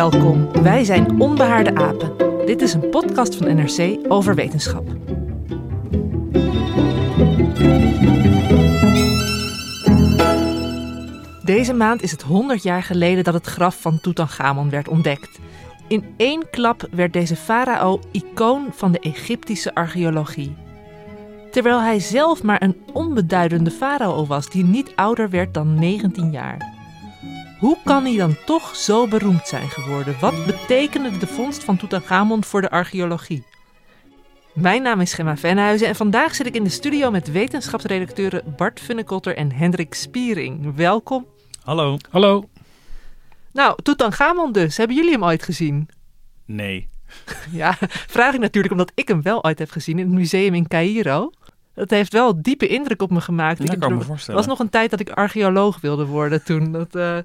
Welkom, wij zijn Onbehaarde Apen. Dit is een podcast van NRC over wetenschap. Deze maand is het 100 jaar geleden dat het graf van Tutankhamon werd ontdekt. In één klap werd deze farao icoon van de Egyptische archeologie. Terwijl hij zelf maar een onbeduidende farao was die niet ouder werd dan 19 jaar. Hoe kan hij dan toch zo beroemd zijn geworden? Wat betekende de vondst van Tutankhamon voor de archeologie? Mijn naam is Gemma Venhuizen en vandaag zit ik in de studio met wetenschapsredacteuren Bart Funnekotter en Hendrik Spiering. Welkom. Hallo. Hallo. Nou, Tutankhamon dus. Hebben jullie hem ooit gezien? Nee. Ja, vraag ik natuurlijk omdat ik hem wel ooit heb gezien in het museum in Cairo. Dat heeft wel diepe indruk op me gemaakt. Dat Ik- kan me voorstellen. was nog een tijd dat ik archeoloog wilde worden toen. Dat, eh,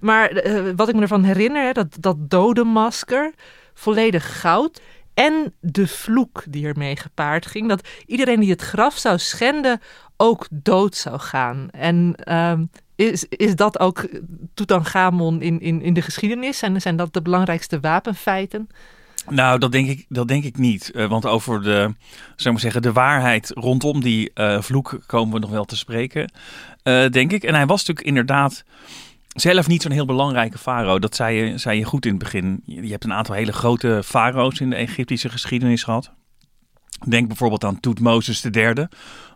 maar eh, wat ik me ervan herinner, hè, dat, dat dodenmasker, volledig goud. En de vloek die ermee gepaard ging. Dat iedereen die het graf zou schenden ook dood zou gaan. En ehm, is, is dat ook Tutankhamon in, in, in de geschiedenis? Zijn, zijn dat de belangrijkste wapenfeiten? Nou, dat denk ik, dat denk ik niet. Eh, want over de, zou zeggen, de waarheid rondom die eh, vloek komen we nog wel te spreken, eh, denk ik. En hij was natuurlijk inderdaad zelf niet zo'n heel belangrijke farao. Dat zei je, zei je goed in het begin. Je, je hebt een aantal hele grote farao's in de Egyptische geschiedenis gehad. Denk bijvoorbeeld aan Toetmozes III,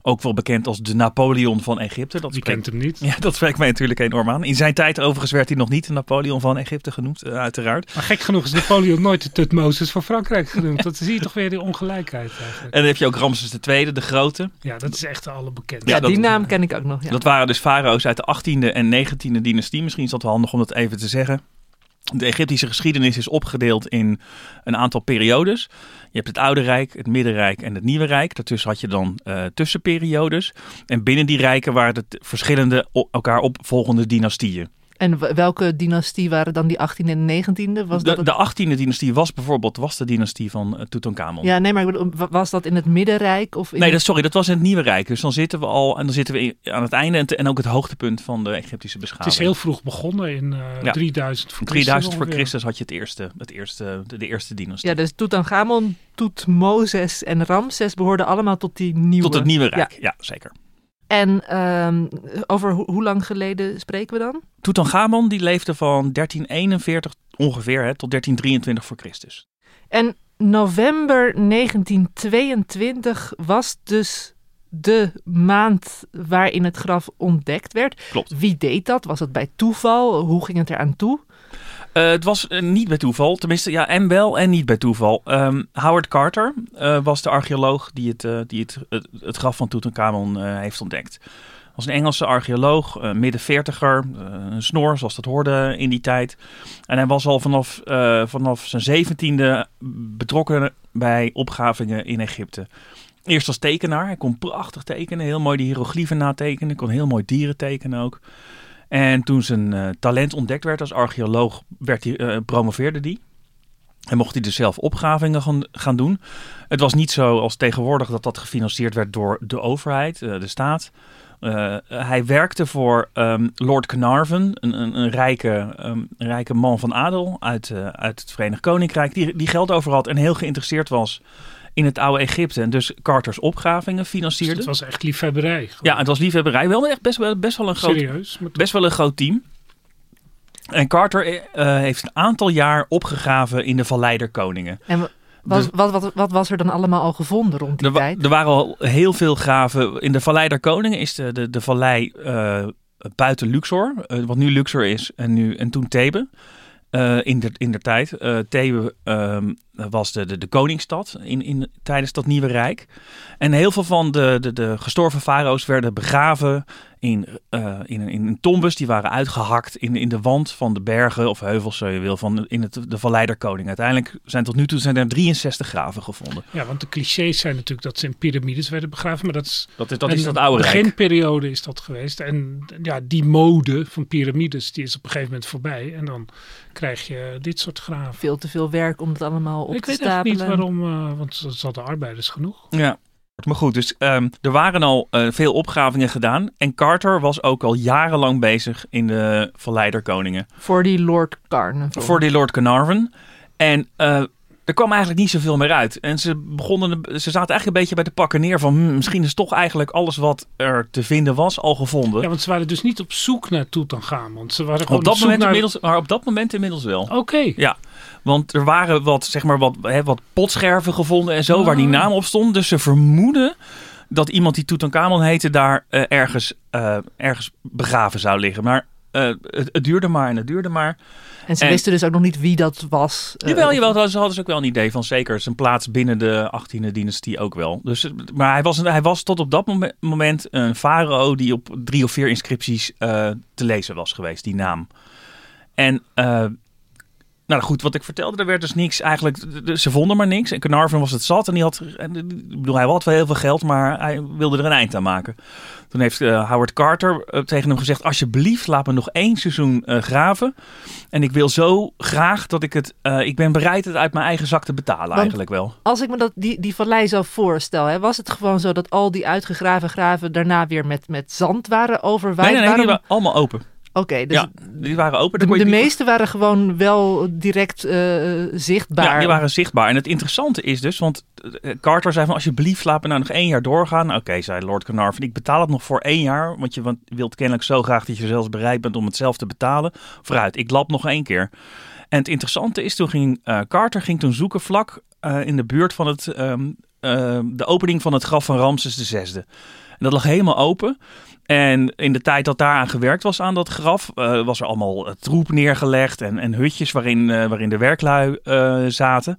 ook wel bekend als de Napoleon van Egypte. Dat spreekt kent hem niet? Ja, dat spreekt mij natuurlijk enorm aan. In zijn tijd overigens werd hij nog niet de Napoleon van Egypte genoemd, eh, uiteraard. Maar gek genoeg is Napoleon nooit de Tutmosis van Frankrijk genoemd. Dat zie je toch weer die ongelijkheid eigenlijk. En dan heb je ook Ramses II, de Grote. Ja, dat is echt alle bekend. Ja, Ja, dat- die naam ken ik ook nog. Ja. Dat waren dus farao's uit de 18e en 19e dynastie. Misschien is dat wel handig om dat even te zeggen. De Egyptische geschiedenis is opgedeeld in een aantal periodes. Je hebt het Oude Rijk, het Middenrijk en het Nieuwe Rijk. Daartussen had je dan eh, tussenperiodes. En binnen die rijken waren het verschillende elkaar opvolgende dynastieën. En welke dynastie waren dan die 18e en 19e? Was dat De, de 18e dynastie was bijvoorbeeld was de dynastie van uh, Tutankhamon. Ja, nee, maar was dat in het Middenrijk? Of in Nee, het- dat, sorry, dat was in het Nieuwe Rijk. Dus dan zitten we al en dan zitten we in- aan het einde en, te- en ook het hoogtepunt van de Egyptische Het beschaving. is heel vroeg begonnen in eh, Ja. 3000 voor 3000 voor. Christus had je het eerste, het eerste, de, de eerste dynastie. Ja, dus Tutankhamon, Toetmozes en Ramses behoorden allemaal tot die nieuwe. Tot het Nieuwe Rijk, ja, zeker. En ehm, over ho- hoe lang geleden spreken we dan? Tutankhamon die leefde van 1341 ongeveer hè, tot 1323 voor Christus. En november 1922 was dus de maand waarin het graf ontdekt werd. Klopt. Wie deed dat? Was het bij toeval? Hoe ging het eraan toe? Eh, het was eh, niet bij toeval, tenminste ja, en wel en niet bij toeval. Ehm, Howard Carter eh, was de archeoloog die het, die het, het, graf van Tutankhamon heeft ontdekt. was een Engelse archeoloog, midden veertiger, een snor zoals dat hoorde in die tijd. En hij was al vanaf, vanaf zijn zeventiende betrokken bij opgravingen in Egypte. Eerst als tekenaar, hij kon prachtig tekenen, heel mooi die hieroglyphen natekenen, kon heel mooi dieren tekenen ook. En toen zijn eh, talent ontdekt werd als archeoloog, werd hij, eh, promoveerde hij. En mocht hij dus zelf opgravingen gaan, doen. Het was niet zo als tegenwoordig dat dat gefinancierd werd door de overheid, eh, de staat. Hij werkte voor ehm, Lord Carnarvon, een, een, een, rijke, ehm, rijke man van adel uit, uit het Verenigd Koninkrijk, die, die geld over had en heel geïnteresseerd was in het oude Egypte. En dus Carters opgravingen Dus financierde. het was echt liefhebberij. Ja, het was liefhebberij. Wel echt best wel, best wel een groot, Serieus? Best wel een groot team. En Carter eh, heeft een aantal jaar opgegraven in de Vallei der Koningen. En wa- was, Dus- wat, wat, wat was er dan allemaal al gevonden rond die Er, tijd? er waren al heel veel graven. In de Vallei der Koningen is de, de, de vallei eh, buiten Luxor, eh, wat nu Luxor is en, nu, en toen Thebe. Eh, in, de, in de tijd. Uh, Thebe ehm, was de, de, de koningsstad in, in, tijdens dat nieuwe rijk. En heel veel van de, de, de gestorven farao's werden begraven in, uh, in, in tombes. Die waren uitgehakt in, in de wand van de bergen of heuvels, zo je wil, van in het, de Vallei der Koning. Uiteindelijk zijn tot nu toe zijn er 63 graven gevonden. Ja, want de clichés zijn natuurlijk dat ze in piramides werden begraven. Maar dat is, dat is, dat, is dat oude rijk. beginperiode is dat geweest. En ja, die mode van piramides, die is op een gegeven moment voorbij. En dan krijg je dit soort graven. Veel te veel werk om het allemaal op Ik te weet echt niet waarom, uh, want ze hadden arbeiders genoeg. Ja. Maar goed, dus um, er waren al uh, veel opgravingen gedaan. En Carter was ook al jarenlang bezig in de Verleider Koningen. Voor die Lord Carnarvon. Voor die Lord Carnarvon. En uh, er kwam eigenlijk niet zoveel meer uit. En ze, begonnen, ze zaten eigenlijk een beetje bij de pakken neer van... Hm, misschien is toch eigenlijk alles wat er te vinden was al gevonden. Ja, want ze waren dus niet op zoek naar Tutankhamon. Ze waren gewoon op dat op moment naar... inmiddels, Maar op dat moment inmiddels wel. Oké. Okay. Ja, want er waren wat, zeg maar, wat, hè, wat potscherven gevonden en zo... Oh. waar die naam op stond. Dus ze vermoeden dat iemand die Tutankhamon heette... daar uh, ergens, uh, ergens begraven zou liggen. Maar uh, het, het, duurde maar en het duurde maar. En ze en, wisten dus ook nog niet wie dat was. Uh, jawel, jawel, ze hadden ze ook wel een idee van zeker zijn plaats binnen de 18e dynastie ook wel. Dus, maar hij was, hij was tot op dat moment een farao die op drie of vier inscripties uh, te lezen was geweest, die naam. En nou goed, wat ik vertelde, er werd dus niks eigenlijk. Ze vonden maar niks. En Carnarvon was het zat. En die had. Ik bedoel, hij had wel heel veel geld, maar hij wilde er een eind aan maken. Toen heeft uh, Howard Carter uh, tegen hem gezegd: Alsjeblieft, laat me nog één seizoen uh, graven. En ik wil zo graag dat ik het. ik ben bereid het uit mijn eigen zak te betalen, Want eigenlijk wel. Als ik me dat, die, die vallei zo voorstel, hè, was het gewoon zo dat al die uitgegraven graven daarna weer met, met zand waren overwaaid? Nee, nee, nee, Waarom... die waren allemaal open. Oké, okay, dus ja, die waren open. De, de meeste waren gewoon wel direct uh, zichtbaar. Ja, die waren zichtbaar. En het interessante is dus, want Carter zei van alsjeblieft laat me nou nog één jaar doorgaan. Oké, okay, zei Lord Carnarvon, ik betaal het nog voor één jaar. Want je want wilt kennelijk zo graag dat je zelfs bereid bent om het zelf te betalen. Vooruit, ik lap nog één keer. En het interessante is, toen ging uh, Carter ging toen zoeken vlak uh, in de buurt van het, um, de opening van het graf van Ramses VI. En dat lag helemaal open. En in de tijd dat daaraan gewerkt was aan dat graf, uh, was er allemaal uh, troep neergelegd en, en hutjes waarin, uh, waarin de werklui zaten.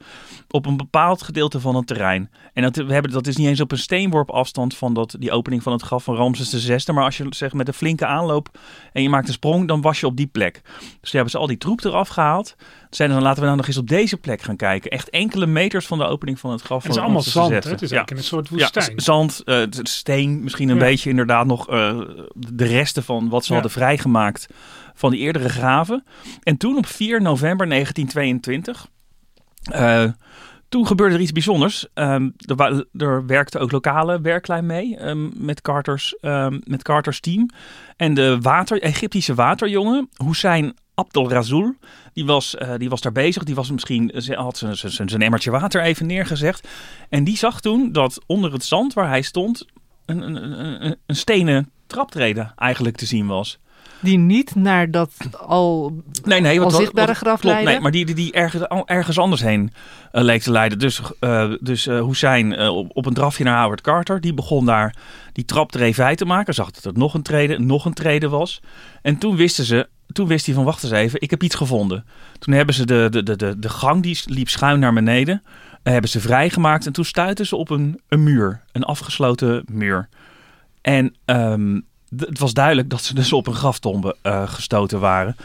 Op een bepaald gedeelte van het terrein. En dat, we hebben, dat is niet eens op een steenworp afstand van dat, die opening van het graf van Ramses VI. Maar als je zegt met een flinke aanloop en je maakt een sprong, dan was je op die plek. Dus die hebben ze al die troep eraf gehaald. Zeiden dan laten we nou nog eens op deze plek gaan kijken. Echt enkele meters van de opening van het graf. Het is allemaal zand, hè? Het is ja. eigenlijk een soort woestijn. Ja, zand, steen, misschien een ja. beetje inderdaad nog de resten van wat ze hadden vrijgemaakt van die eerdere graven. En toen op 4 november 1922, uh, toen gebeurde er iets bijzonders. Um, er, er, werkte ook lokale werklui mee um, met, Carters, um, met Carters team. En de water, Egyptische waterjongen, Hussein Abdel Razul, die was, uh, die was daar bezig. Die was misschien, had zijn emmertje water even neergezegd. En die zag toen dat onder het zand waar hij stond een, een, een, een stenen traptreden eigenlijk te zien was. Die niet naar dat al, nee, nee, al wat, zichtbare wat, graf klopt, leidde? Nee, maar die, die, die ergens, ergens anders heen uh, leek te leiden. Dus, uh, dus uh, Hussein op, op een drafje naar Howard Carter. Die begon daar die traptree vrij te maken. Zag dat het nog een trede, nog een trede was. En toen wisten ze, toen wist hij van wacht eens even, ik heb iets gevonden. Toen hebben ze de, de, de, de, de gang, die liep schuin naar beneden. hebben ze vrijgemaakt en toen stuitten ze op een, een muur. Een afgesloten muur. En um, het was duidelijk dat ze dus op een graftombe uh, gestoten waren.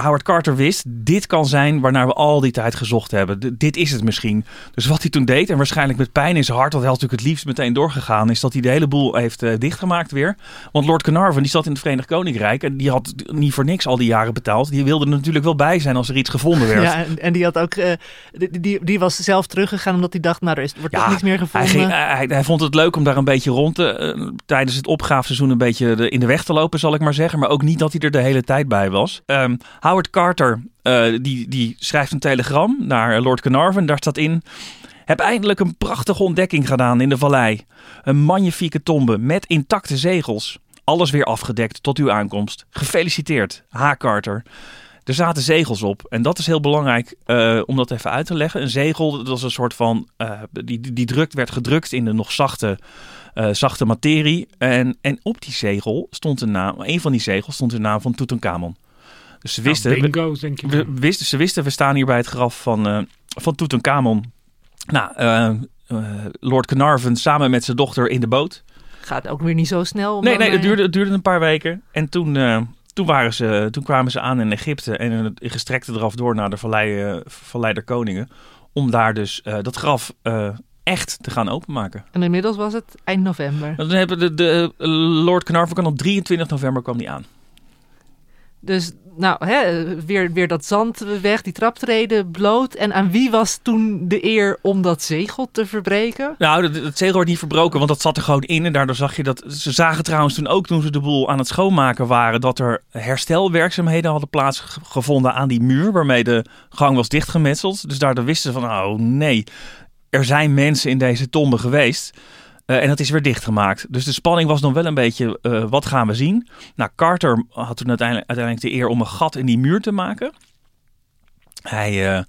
Howard Carter wist, dit kan zijn waarnaar we al die tijd gezocht hebben. D dit is het misschien. Dus wat hij toen deed, en waarschijnlijk met pijn in zijn hart, want hij had natuurlijk het liefst meteen doorgegaan, is dat hij de hele boel heeft uh, dichtgemaakt weer. Want Lord Carnarvon, die zat in het Verenigd Koninkrijk en die had niet voor niks al die jaren betaald. Die wilde er natuurlijk wel bij zijn als er iets gevonden werd. Ja, en, en die had ook, uh, die, die, die, was zelf teruggegaan omdat hij dacht, nou er is, wordt ja, toch niets meer gevonden. Hij, ging, hij, hij, vond het leuk om daar een beetje rond te, uh, tijdens het opgraafseizoen een beetje de, in de weg te lopen, zal ik maar zeggen. Maar ook niet dat hij er de hele tijd bij was. Um, Howard Carter uh, die, die schrijft een telegram naar Lord Carnarvon. Daar staat in... Heb eindelijk een prachtige ontdekking gedaan in de vallei. Een magnifieke tombe met intacte zegels. Alles weer afgedekt tot uw aankomst. Gefeliciteerd, H. Carter. Er zaten zegels op. En dat is heel belangrijk uh, om dat even uit te leggen. Een zegel, dat was een soort van... Die, die drukt, werd gedrukt in de nog zachte, zachte materie. En, en op die zegel stond de naam... Een van die zegels stond de naam van Tutankhamon. Dus ze wisten, Nou, bingo, denk je. we, we wisten, ze wisten, we staan hier bij het graf van, eh van Tutankhamon. Nou, eh, eh, Lord Carnarvon samen met zijn dochter in de boot. Gaat ook weer niet zo snel. Nee, nee, het duurde, het duurde een paar weken. En toen, eh, toen, waren ze, toen kwamen ze aan in Egypte en in het gestrekte eraf door naar de Vallei, eh, Vallei der Koningen. Om daar dus eh, dat graf eh, echt te gaan openmaken. En inmiddels was het eind november. Dan hebben de, de Lord Carnarvon kwam op 23 november kwam die aan. Dus nou, hè, weer, weer dat zand weg, die traptreden bloot. En aan wie was toen de eer om dat zegel te verbreken? Nou, het zegel wordt niet verbroken, want dat zat er gewoon in. En daardoor zag je dat. Ze zagen trouwens toen ook, toen ze de boel aan het schoonmaken waren, dat er herstelwerkzaamheden hadden plaatsgevonden aan die muur, waarmee de gang was dichtgemetseld. Dus daardoor wisten ze van, oh nee, er zijn mensen in deze tombe geweest. Eh, en dat is weer dichtgemaakt. Dus de spanning was nog wel een beetje, eh, wat gaan we zien? Nou, Carter had toen uiteindelijk, uiteindelijk de eer om een gat in die muur te maken. Hij, eh,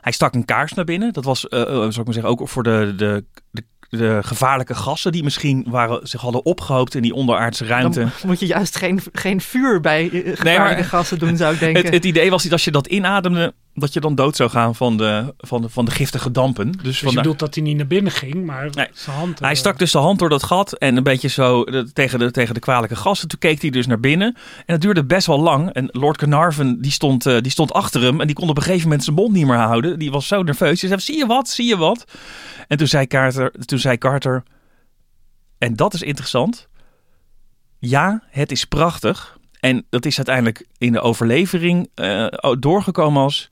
hij stak een kaars naar binnen. Dat was, zou ik maar zeggen, ook voor de, de, de, de gevaarlijke gassen die misschien waren, zich hadden opgehoopt in die onderaardse ruimte. Dan moet je juist geen, geen vuur bij gevaarlijke maar- gassen doen, zou ik denken. Het, het idee was niet als je dat inademde, dat je dan dood zou gaan van de, van de, van de giftige dampen. Dus Dus je vandaar- bedoelt dat hij niet naar binnen ging, maar Nee. zijn hand... Hij eh, stak dus de hand door dat gat en een beetje zo de- tegen, de, tegen de kwalijke gassen. Toen keek hij dus naar binnen. En dat duurde best wel lang. En Lord Carnarvon die stond, eh, die stond achter hem. En die kon op een gegeven moment zijn mond niet meer houden. Die was zo nerveus. Hij zei, zie je wat, zie je wat? En toen zei Carter, toen zei Carter en dat is interessant. Ja, het is prachtig. En dat is uiteindelijk in de overlevering eh, doorgekomen als...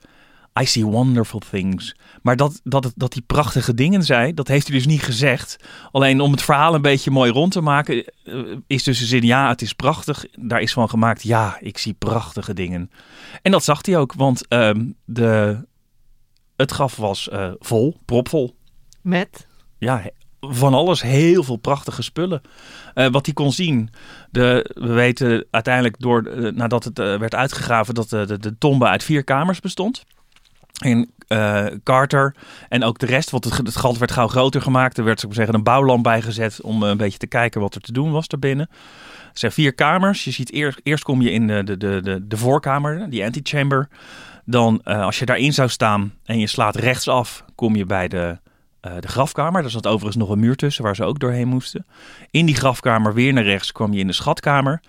I see wonderful things. Maar dat, dat, dat hij prachtige dingen zei, dat heeft hij dus niet gezegd. Alleen om het verhaal een beetje mooi rond te maken, eh, is dus de zin: ja, het is prachtig. Daar is van gemaakt: ja, ik zie prachtige dingen. En dat zag hij ook, want ehm, de, het graf was eh, vol, propvol. Met? Ja, van alles, heel veel prachtige spullen. Eh, wat hij kon zien, de, we weten uiteindelijk door, nadat het werd uitgegraven, dat de, de, de tombe uit vier kamers bestond. En eh, Carter en ook de rest, want het, het gat werd gauw groter gemaakt. Er werd ik maar zeggen, een bouwlamp bijgezet om eh, een beetje te kijken wat er te doen was daarbinnen. Er zijn vier kamers. Je ziet eerst, eerst kom je in de, de, de, de, voorkamer, die antechamber. Dan, eh, als je daarin zou staan en je slaat rechtsaf, kom je bij de, de grafkamer. Daar zat overigens nog een muur tussen waar ze ook doorheen moesten. In die grafkamer weer naar rechts kwam je in de schatkamer.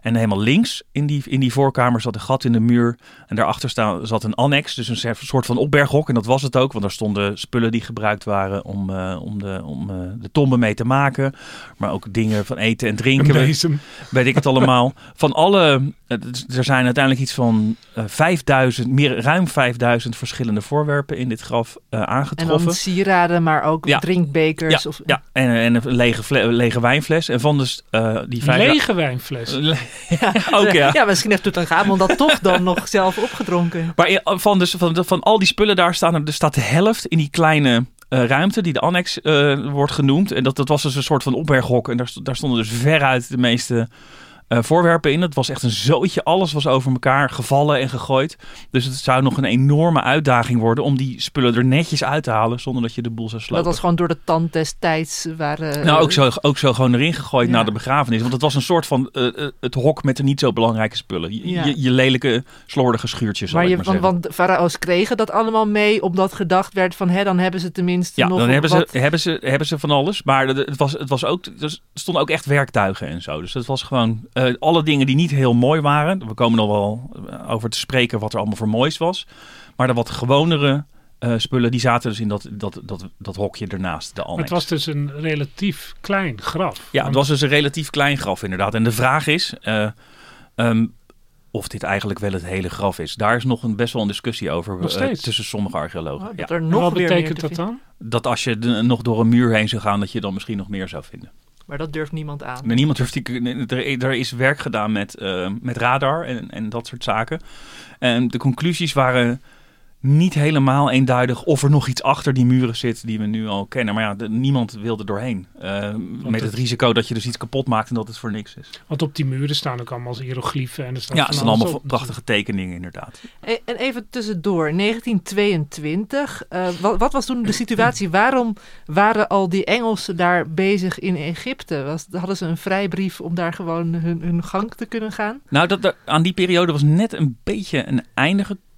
En helemaal links in die, in die voorkamer zat een gat in de muur. En daarachter staan, zat een annex, dus een soort van opberghok. En dat was het ook, want daar stonden spullen die gebruikt waren om, eh, om, de, om eh, de tombe mee te maken. Maar ook dingen van eten en drinken bezem. weet ik het allemaal. Van alle, er zijn uiteindelijk iets van eh 5000, meer, ruim 5000 verschillende voorwerpen in dit graf eh, En aangetroffen. dan sieraden, maar ook Ja. drinkbekers. ja, of, ja, en, en een lege, lege wijnfles. En van dus, eh, die vijf... lege wijnfles. Ook ja. ja, misschien heeft Tutankhamon dat toch dan nog zelf opgedronken. Maar van, dus, van, van al die spullen daar staan er, er staat de helft in die kleine eh, ruimte die de annex eh, wordt genoemd. En dat, dat was dus een soort van opberghok. En daar, daar stonden dus veruit de meeste voorwerpen in. Het was echt een zootje. Alles was over elkaar gevallen en gegooid. Dus het zou nog een enorme uitdaging worden om die spullen er netjes uit te halen zonder dat je de boel zou slopen. Dat was gewoon door de tand destijds. Waar, eh, Nou, ook zo, ook zo gewoon erin gegooid Ja. na de begrafenis. Want het was een soort van eh, eh, het hok met de niet zo belangrijke spullen. Je, Ja. je, je lelijke, slordige schuurtjes, Maar je, maar want, want farao's kregen dat allemaal mee, omdat gedacht werd van, hè, dan hebben ze tenminste Ja, nog dan hebben ze, hebben, ze, hebben ze van alles. Maar het was, het was ook, er stonden ook echt werktuigen en zo. Dus het was gewoon eh, alle dingen die niet heel mooi waren. We komen nog wel eh, over te spreken wat er allemaal voor moois was. Maar de wat gewonere eh, spullen, die zaten dus in dat, dat, dat, dat hokje ernaast, de annex. het was dus een relatief klein graf. Ja, het was dus een relatief klein graf inderdaad. En de vraag is eh, ehm, of dit eigenlijk wel het hele graf is. Daar is nog een, best wel een discussie over Nog steeds? tussen sommige archeologen. Oh, ja. dat er En nog wat betekent dat dan? Dat als je de- nog door een muur heen zou gaan, dat je dan misschien nog meer zou vinden. Maar dat durft niemand aan. Niemand durft die. Er, er is werk gedaan met, eh, met radar en, en dat soort zaken. En de conclusies waren niet helemaal eenduidig of er nog iets achter die muren zit die we nu al kennen. Maar ja, de- niemand wilde doorheen. Eh, met het het- risico dat je dus iets kapot maakt en dat het voor niks is. Want op die muren staan ook allemaal als hieroglyphen. En er staat Ja, het zijn allemaal op. prachtige tekeningen inderdaad. E- En even tussendoor, 1922. eh, wat, wat was toen de situatie? Waarom waren al die Engelsen daar bezig in Egypte? Was, hadden ze een vrijbrief om daar gewoon hun, hun gang te kunnen gaan? Nou, dat, dat- aan die periode was net een beetje een einde gekomen.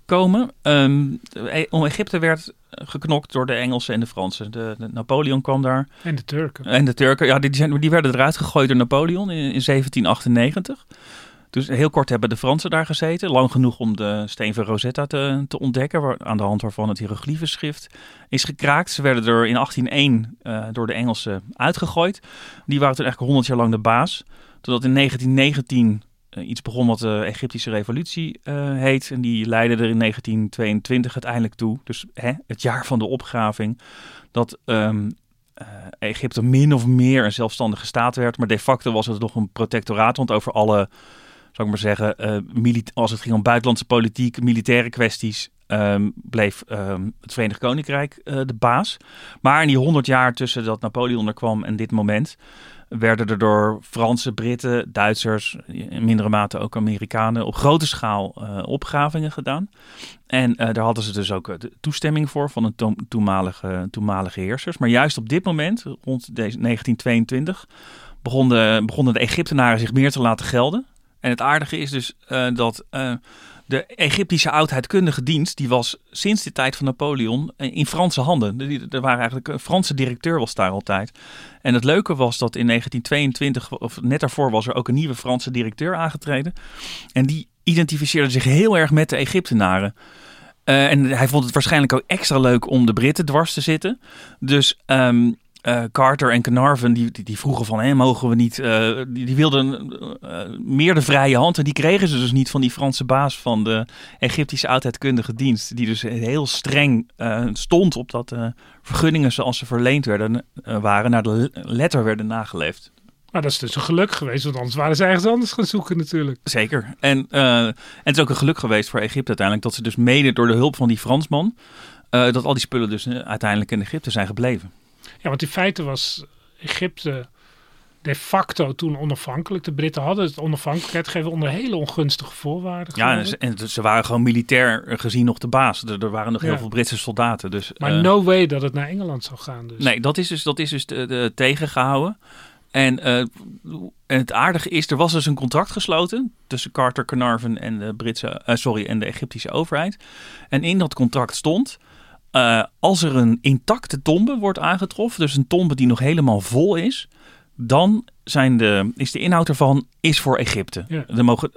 Ehm, e- om Egypte werd geknokt door de Engelsen en de Fransen. De, de Napoleon kwam daar. En de Turken. En de Turken, ja, die, zijn, die werden eruit gegooid door Napoleon in, in 1798. Dus heel kort hebben de Fransen daar gezeten. Lang genoeg om de steen van Rosetta te, te ontdekken. Waar, aan de hand waarvan het hieroglyphenschrift is gekraakt. Ze werden er in 1801 eh, door de Engelsen uitgegooid. Die waren toen eigenlijk 100 jaar lang de baas. Totdat in 1919 eh, iets begon wat de Egyptische revolutie eh, heet. En die leidde er in 1922 uiteindelijk toe. Dus hè, het jaar van de opgraving. Dat ehm, eh, Egypte min of meer een zelfstandige staat werd. Maar de facto was het nog een protectoraat. Want over alle, zou ik maar zeggen, eh, mili- als het ging om buitenlandse politiek, militaire kwesties, ehm, bleef ehm, het Verenigd Koninkrijk eh, de baas. Maar in die honderd jaar tussen dat Napoleon er kwam en dit moment werden er door Fransen, Britten, Duitsers, in mindere mate ook Amerikanen, op grote schaal eh, opgravingen gedaan. En eh, daar hadden ze dus ook eh, de toestemming voor van de to- toenmalige, toenmalige heersers. Maar juist op dit moment, rond deze 1922, begonnen, begonnen de Egyptenaren zich meer te laten gelden. En het aardige is dus dat de Egyptische oudheidkundige dienst, die was sinds de tijd van Napoleon eh, in Franse handen. Er waren eigenlijk een Franse directeur was daar altijd. En het leuke was dat in 1922, of net daarvoor, was er ook een nieuwe Franse directeur aangetreden. En die identificeerde zich heel erg met de Egyptenaren. Eh, en hij vond het waarschijnlijk ook extra leuk om de Britten dwars te zitten. Dus ehm, eh, Carter en Carnarvon die, die, die vroegen van, hé, mogen we niet... eh, die, die wilden eh, meer de vrije hand. En die kregen ze dus niet van die Franse baas van de Egyptische oudheidkundige dienst. Die dus heel streng stond op dat vergunningen zoals ze verleend werden, waren, naar de letter werden nageleefd. Maar dat is dus een geluk geweest, want anders waren ze ergens anders gaan zoeken natuurlijk. Zeker. En, en het is ook een geluk geweest voor Egypte uiteindelijk dat ze dus mede door de hulp van die Fransman, dat al die spullen dus uiteindelijk in Egypte zijn gebleven. Ja, want in feite was Egypte de facto toen onafhankelijk. De Britten hadden het onafhankelijkheid gegeven onder hele ongunstige voorwaarden. Ja, en ze, ik. en ze waren gewoon militair gezien nog de baas. Er, er waren nog heel veel Britse soldaten. Dus, maar eh, no way dat het naar Engeland zou gaan. Dus. Nee, dat is dus, dat is dus de, de, tegengehouden. En, eh, en het aardige is, er was dus een contract gesloten tussen Carter, Carnarvon en de Britse, eh, sorry, en de Egyptische overheid. En in dat contract stond, eh, als er een intacte tombe wordt aangetroffen, dus een tombe die nog helemaal vol is, dan zijn de, is de inhoud ervan is voor Egypte. Ja. Mogen,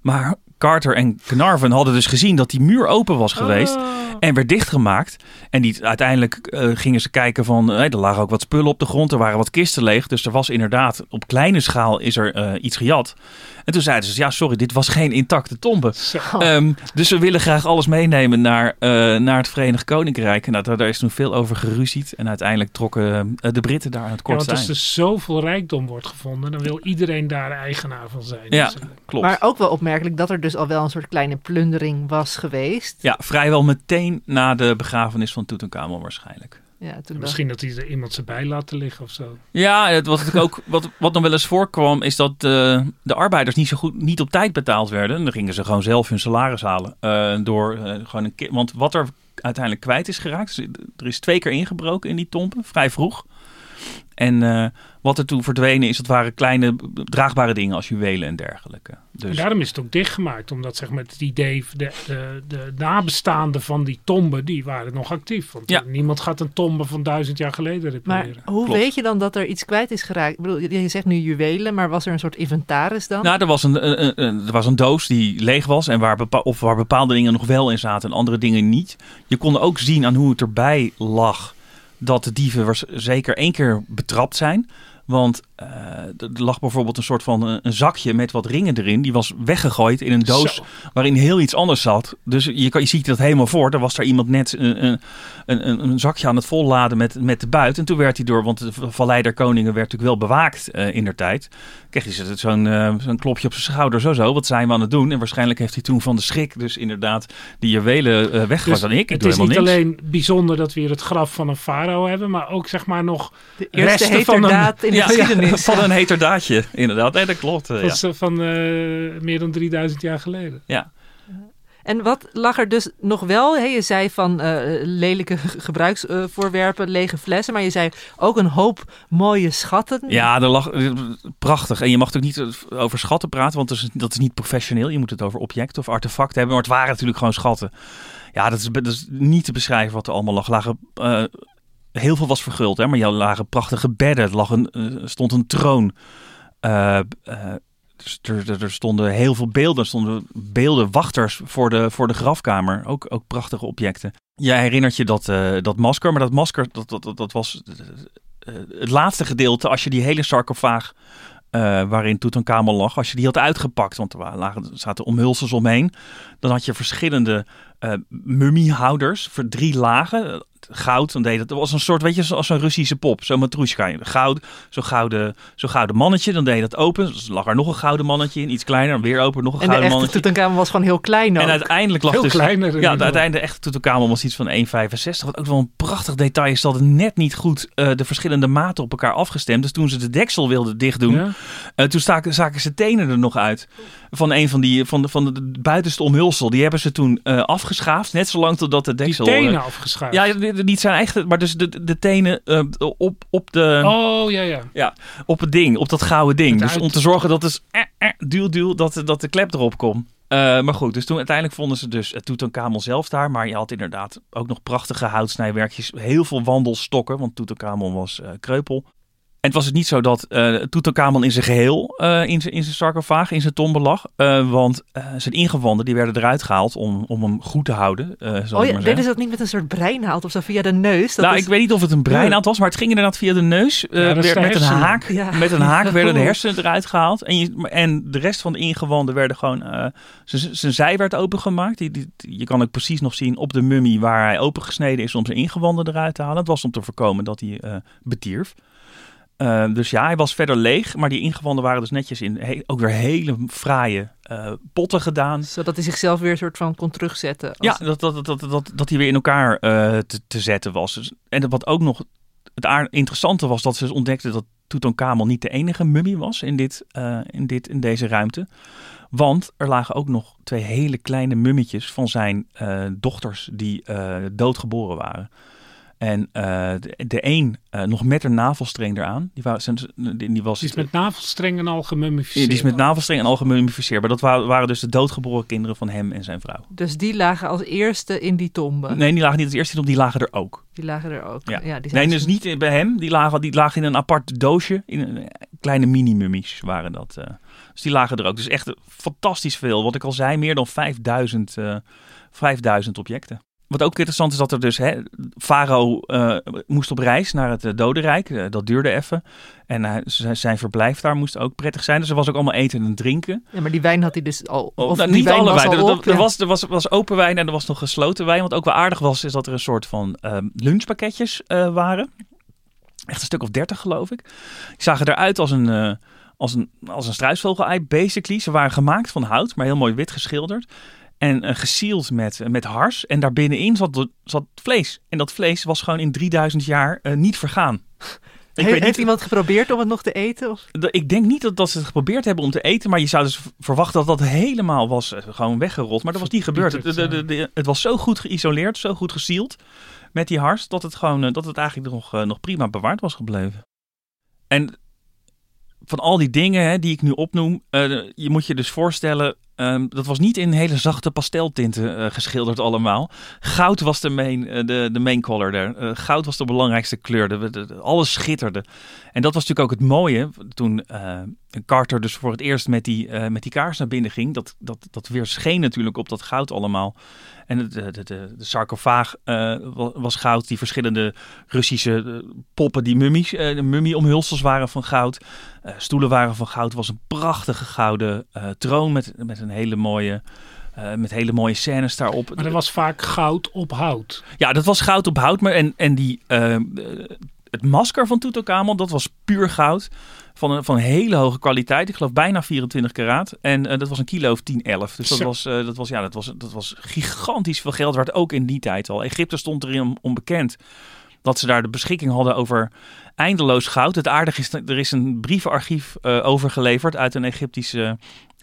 maar Carter en Carnarvon hadden dus gezien dat die muur open was geweest. Ah. En werd dichtgemaakt. En die, uiteindelijk eh, gingen ze kijken van... eh, er lagen ook wat spullen op de grond. Er waren wat kisten leeg. Dus er was inderdaad... Op kleine schaal is er eh, iets gejat. En toen zeiden ze... Ja, sorry, dit was geen intacte tombe. Ehm, dus we willen graag alles meenemen naar, eh, naar het Verenigd Koninkrijk. En nou, daar, daar is toen veel over geruzied. En uiteindelijk trokken eh, de Britten daar aan het Ja, kort want als er zoveel rijkdom wordt gevonden, dan wil iedereen daar eigenaar van zijn. Ja. natuurlijk. Klopt. Maar ook wel opmerkelijk dat er dus al wel een soort kleine plundering was geweest. Ja, vrijwel meteen na de begrafenis van Tutankhamon waarschijnlijk. Ja, toen Misschien dat hij er iemand zijn bij laten liggen of zo. Ja, het, wat, ik ook, wat, wat nog wel eens voorkwam, is dat eh, de arbeiders niet zo goed, niet op tijd betaald werden. En dan gingen ze gewoon zelf hun salaris halen. eh, door eh, gewoon een ki- Want wat er uiteindelijk kwijt is geraakt, dus er is twee keer ingebroken in die tompen, vrij vroeg. En eh, wat er toen verdwenen is, dat waren kleine draagbare dingen als juwelen en dergelijke. En Dus daarom is het ook dichtgemaakt, omdat zeg maar, het idee, de, de, de nabestaanden van die tomben, die waren nog actief. Want Ja. niemand gaat een tombe van duizend jaar geleden Maar repareren. hoe Klopt. weet je dan dat er iets kwijt is geraakt? Ik bedoel, je zegt nu juwelen, maar was er een soort inventaris dan? Nou, er was een, een, een- een- er was een doos die leeg was en waar, bepa- of waar bepaalde dingen nog wel in zaten en andere dingen niet. Je kon ook zien aan hoe het erbij lag dat de dieven zeker één keer betrapt zijn. Want er lag bijvoorbeeld een soort van een, een zakje met wat ringen erin. Die was weggegooid in een doos Zo. waarin heel iets anders zat. Dus je, kan, je ziet dat helemaal voor. Er was daar iemand net een, een, een, een zakje aan het volladen met, met de buit. En toen werd hij door, want de Vallei der Koningen werd natuurlijk wel bewaakt eh, in der tijd. Kreeg hij zo- zo'n eh, zo'n klopje op zijn schouder, zo zo. Wat zijn we aan het doen? En waarschijnlijk heeft hij toen van de schrik dus inderdaad die juwelen eh weggegooid. Dus Dan ik, ik het is niet niks. alleen bijzonder dat we hier het graf van een farao hebben, maar ook zeg maar nog De eerste Resten van een- in de Ja, geschiedenis. Van een heterdaadje, inderdaad. Nee, dat klopt. eh, van, ja. van eh, meer dan 3000 jaar geleden. En wat lag er dus nog wel? Hè? Je zei van eh, lelijke ge- gebruiksvoorwerpen, lege flessen. Maar je zei ook een hoop mooie schatten. Ja, er lag eh, prachtig. En je mag ook niet eh, over schatten praten, want dat is, dat is niet professioneel. Je moet het over objecten of artefacten hebben. Maar het waren natuurlijk gewoon schatten. Ja, dat is, dat is niet te beschrijven wat er allemaal lag. Lagen, eh, heel veel was verguld, hè, maar er lagen prachtige bedden. Er lag een, eh, stond een troon. Eh, eh, dus er, er, stonden heel veel beelden. Er stonden beelden, wachters voor de, voor de grafkamer. Ook, ook prachtige objecten. Jij herinnert je dat, dat masker, maar dat masker dat, dat, dat, was het laatste gedeelte. Als je die hele sarcofaag eh, waarin Tutankhamon lag, als je die had uitgepakt, want er lagen, zaten omhulsels omheen, dan had je verschillende eh mummiehouders voor drie lagen. Goud, dan deed het. Het was een soort, weet je, zoals een Russische pop, zo'n matroeska. Goud, zo'n gouden, zo gouden mannetje, dan deed je dat open. Dus lag er nog een gouden mannetje in, iets kleiner, weer open, nog een en de gouden echte mannetje. Was gewoon heel klein ook. En uiteindelijk lag Veel dus kleiner. ja, inderdaad. de uiteindelijk echt Tutankhamon was iets van 1,65. Wat ook wel een prachtig detail is dat het net niet goed eh, de verschillende maten op elkaar afgestemd. Dus toen ze de deksel wilden dicht doen, Ja? eh, toen staken, zaken ze tenen er nog uit. Van een van die, van de, van de buitenste omhulsel. Die hebben ze toen eh, afgeschaafd. Net zolang totdat de Die deksel... tenen eh, afgeschuift. ja, de- niet zijn eigen, maar dus de, de tenen eh, op, op, de, Oh, ja, ja. op het ding, op dat gouden ding. Het Dus uit- om te zorgen dat het eh, eh, duw, duw, dat, dat de klep erop komt. Eh, maar goed, dus toen uiteindelijk vonden ze dus het Tutankhamon zelf daar. Maar je had inderdaad ook nog prachtige houtsnijwerkjes. Heel veel wandelstokken, want Tutankhamon was eh, kreupel. En het was het niet zo dat eh Tutankhamon in zijn geheel eh, in zijn in zijn sarcofaag, in zijn tombe lag. Eh, want eh, zijn ingewanden die werden eruit gehaald om, om hem goed te houden. eh oh ja, maar deden ze dat niet met een soort breinhaald of zo via de neus? Dat nou, is- ik weet niet of het een breinaald was, maar het ging inderdaad via de neus. eh, Ja, is werd de met een haak. Ja. Met een haak werden de hersenen eruit gehaald. En, je, en de rest van de ingewanden werden gewoon... eh, zijn- zijn zij werd opengemaakt. Die, die, je kan ook precies nog zien op de mummie waar hij opengesneden is om zijn ingewanden eruit te halen. Het was om te voorkomen dat hij eh, betierf. Eh, dus ja, hij was verder leeg. Maar die ingewanden waren dus netjes in he- ook weer hele fraaie eh, potten gedaan. Zodat hij zichzelf weer een soort van kon terugzetten. Ja, als- dat, dat, dat, dat, dat, dat hij weer in elkaar eh, te, te zetten was. Dus, en wat ook nog het aard- interessante was, dat ze dus ontdekten dat Tutankhamon niet de enige mummie was in, dit, in, dit, in deze ruimte. Want er lagen ook nog twee hele kleine mummetjes van zijn dochters die doodgeboren waren. En eh, de, de een eh, nog met een navelstreng eraan. Die, was, die, die was, Die is met navelstrengen al die gemummificeerd. is met navelstreng en al gemummificeerd. Maar dat waren, waren dus de doodgeboren kinderen van hem en zijn vrouw. Dus die lagen als eerste in die tombe. Nee, die lagen niet als eerste op, die lagen er ook. Die lagen er ook. Ja. die Nee, zijn dus niet bij hem. Die lagen, die lagen in een apart doosje. In een, kleine mini-mummies waren dat. eh. Dus die lagen er ook. Dus echt eh, fantastisch veel. Wat ik al zei, meer dan 5000, eh 5000 objecten. Wat ook interessant is dat er dus, hè, Farao eh, moest op reis naar het eh, dodenrijk. Eh, dat duurde even. En zijn verblijf daar moest ook prettig zijn. Dus er was ook allemaal eten en drinken. Ja, maar die wijn had hij dus al. Oh, of nou, niet alle wijn. Er, op, er ja. was, er was, was open wijn en er was nog gesloten wijn. Wat ook wel aardig was, is dat er een soort van ehm, lunchpakketjes waren. Echt een stuk of dertig, geloof ik. Die zagen eruit als een, als een, als een struisvogel-ei, basically. Ze waren gemaakt van hout, maar heel mooi wit geschilderd. En eh gesield met, met hars. En daarbinnenin zat, zat vlees. En dat vlees was gewoon in 3000 jaar eh, niet vergaan. Ik He- weet heeft niet, iemand geprobeerd om het nog te eten? Of? de- Ik denk niet dat, dat ze het geprobeerd hebben om te eten, maar je zou dus verwachten dat dat helemaal was eh, gewoon weggerold. Maar dat was niet gebeurd. Het, de- de- de- het was zo goed geïsoleerd, zo goed gesield met die hars, dat het, gewoon, eh, dat het eigenlijk nog, eh, nog prima bewaard was gebleven. En van al die dingen hè, die ik nu opnoem, eh, je moet je dus voorstellen, Ehm, dat was niet in hele zachte pasteltinten uh, geschilderd allemaal. Goud was de main, uh, de, de main color daar. Uh, goud was de belangrijkste kleur. Alles schitterde. En dat was natuurlijk ook het mooie toen Carter dus voor het eerst met die, met die kaars naar binnen ging. Dat, dat, dat weer scheen natuurlijk op dat goud allemaal. En de, de, de, de sarcofaag was goud. Die verschillende Russische poppen, die mummies, mummie-omhulsels waren van goud. stoelen waren van goud. Was een prachtige gouden troon met, met een hele mooie... Uh, met hele mooie scènes daarop. Maar er was vaak goud op hout. Ja, dat was goud op hout. Maar en, en die, uh, het masker van Tutankhamon, dat was puur goud. Van een, van hele hoge kwaliteit. Ik geloof bijna 24 karaat. En uh, dat was een kilo of 10, 11. Dus dat was, dat, was, ja, dat, was, dat was gigantisch veel geld. Werd ook in die tijd al. Egypte stond erin onbekend dat ze daar de beschikking hadden over eindeloos goud. Het aardige is, er is een brievenarchief uh, overgeleverd uit een Egyptische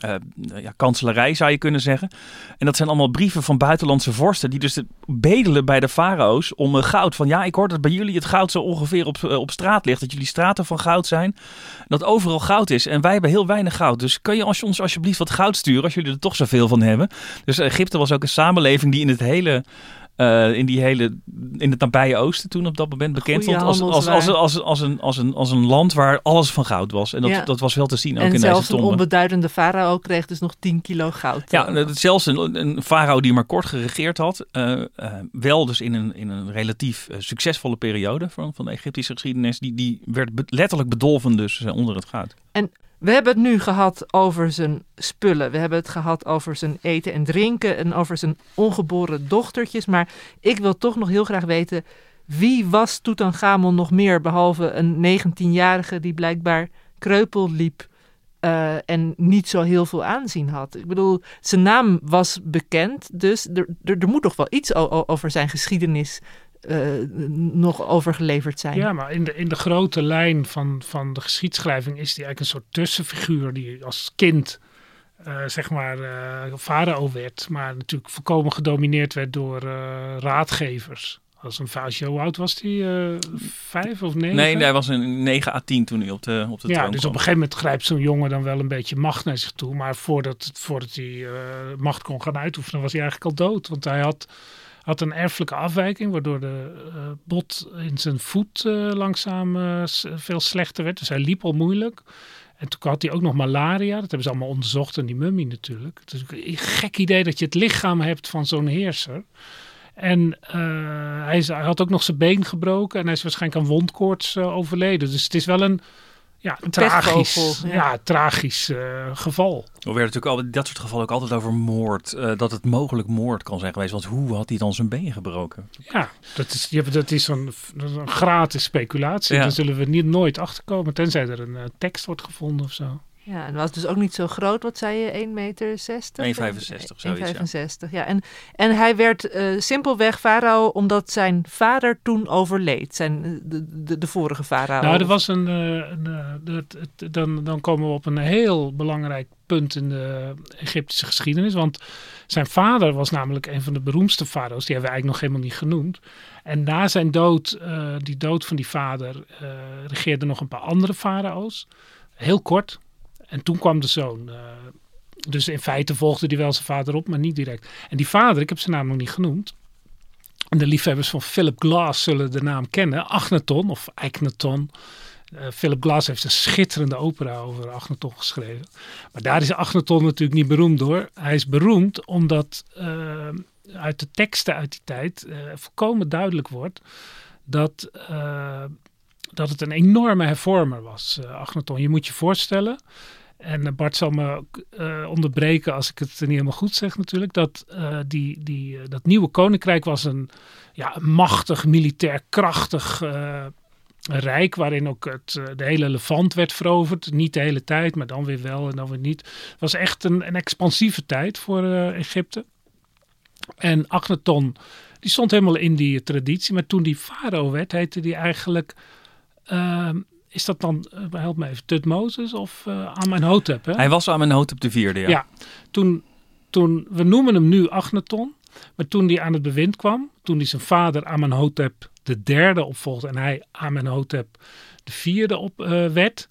uh, ja, kanselarij, zou je kunnen zeggen. En dat zijn allemaal brieven van buitenlandse vorsten, die dus bedelen bij de farao's om uh, goud. Van ja, ik hoor dat bij jullie het goud zo ongeveer op, op straat ligt, dat jullie straten van goud zijn. Dat overal goud is en wij hebben heel weinig goud. Dus kan je alsjeblieft wat goud sturen, als jullie er toch zoveel van hebben. Dus Egypte was ook een samenleving die in het hele in die hele in het nabije oosten toen op dat moment bekend stond als, als, als, als, als, een, als, een, als een land waar alles van goud was. En dat, dat was wel te zien ook in deze zelfs een onbeduidende farao kreeg dus nog 10 kilo goud. Ja, zelfs een, een farao die maar kort geregeerd had, uh, uh, wel dus in een, in een relatief succesvolle periode van, van de Egyptische geschiedenis, die, die werd letterlijk bedolven dus onder het goud. En we hebben het nu gehad over zijn spullen. We hebben het gehad over zijn eten en drinken en over zijn ongeboren dochtertjes. Maar ik wil toch nog heel graag weten, wie was Tutankhamon nog meer behalve een 19-jarige die blijkbaar kreupel liep uh, en niet zo heel veel aanzien had? Ik bedoel, zijn naam was bekend, dus er, er moet toch wel iets over zijn geschiedenis uh, nog overgeleverd zijn. Ja, maar in de, in de grote lijn van, van de geschiedschrijving is die eigenlijk een soort tussenfiguur die als kind uh, zeg maar uh, farao werd, maar natuurlijk volkomen gedomineerd werd door raadgevers. Als een vaasje, hoe oud was hij? vijf of negen? Nee, hij was een 9 à 10 toen hij op de, op de ja, troon dus kwam. op een gegeven moment grijpt zo'n jongen dan wel een beetje macht naar zich toe. Maar voordat, voordat hij macht kon gaan uitoefenen, was hij eigenlijk al dood. Want hij had had een erfelijke afwijking, waardoor de uh, bot in zijn voet uh, langzaam uh, veel slechter werd. Dus hij liep al moeilijk. En toen had hij ook nog malaria. Dat hebben ze allemaal onderzocht en die mummie natuurlijk. Het is een gek idee dat je het lichaam hebt van zo'n heerser. En hij, had ook nog zijn been gebroken en hij is waarschijnlijk aan wondkoorts overleden. Dus het is wel een ja, een tragisch, ja. ja. tragisch uh, geval. Er werd natuurlijk al dat soort gevallen ook altijd over moord. Uh, dat het mogelijk moord kan zijn geweest. Want hoe had hij dan zijn been gebroken? Ja, dat is, dat is een, een gratis speculatie. Ja. Daar zullen we niet, nooit achterkomen. Tenzij er een uh, tekst wordt gevonden of zo. Ja, en was dus ook niet zo groot. Wat zei je? 1,60 meter? 1,65 zoiets, 1,65, ja. En, en hij werd uh, simpelweg farao omdat zijn vader toen overleed. Zijn, de, de, de vorige farao. Nou, er was een... Uh, een uh, dan, dan komen we op een heel belangrijk punt in de Egyptische geschiedenis. Want zijn vader was namelijk een van de beroemdste farao's. Die hebben we eigenlijk nog helemaal niet genoemd. En na zijn dood, die dood van die vader, regeerden nog een paar andere farao's. Heel kort, en toen kwam de zoon. Uh, dus in feite volgde hij wel zijn vader op, maar niet direct. En die vader, ik heb zijn naam nog niet genoemd. En de liefhebbers van Philip Glass zullen de naam kennen. Agneton of Eichneton. Uh, Philip Glass heeft een schitterende opera over Agneton geschreven. Maar daar is Agneton natuurlijk niet beroemd door. Hij is beroemd omdat uh, uit de teksten uit die tijd volkomen duidelijk wordt dat dat het een enorme hervormer was, uh, Agneton. Je moet je voorstellen, en Bart zal me uh, onderbreken als ik het niet helemaal goed zeg natuurlijk, dat die, die, dat nieuwe koninkrijk was een, ja, machtig, militair krachtig rijk, waarin ook het, de hele levant werd veroverd. Niet de hele tijd, maar dan weer wel en dan weer niet. Het was echt een, een expansieve tijd voor Egypte. En Agneton, die stond helemaal in die traditie, maar toen die farao werd, heette die eigenlijk... Uh, is dat dan, uh, help me even, Tutmosis of uh, Amenhotep? Hè? Hij was Amenhotep de vierde, ja. Ja, toen, toen, we noemen hem nu Agneton, maar toen hij aan het bewind kwam, toen hij zijn vader Amenhotep de derde opvolgde en hij Amenhotep de vierde op uh, werd,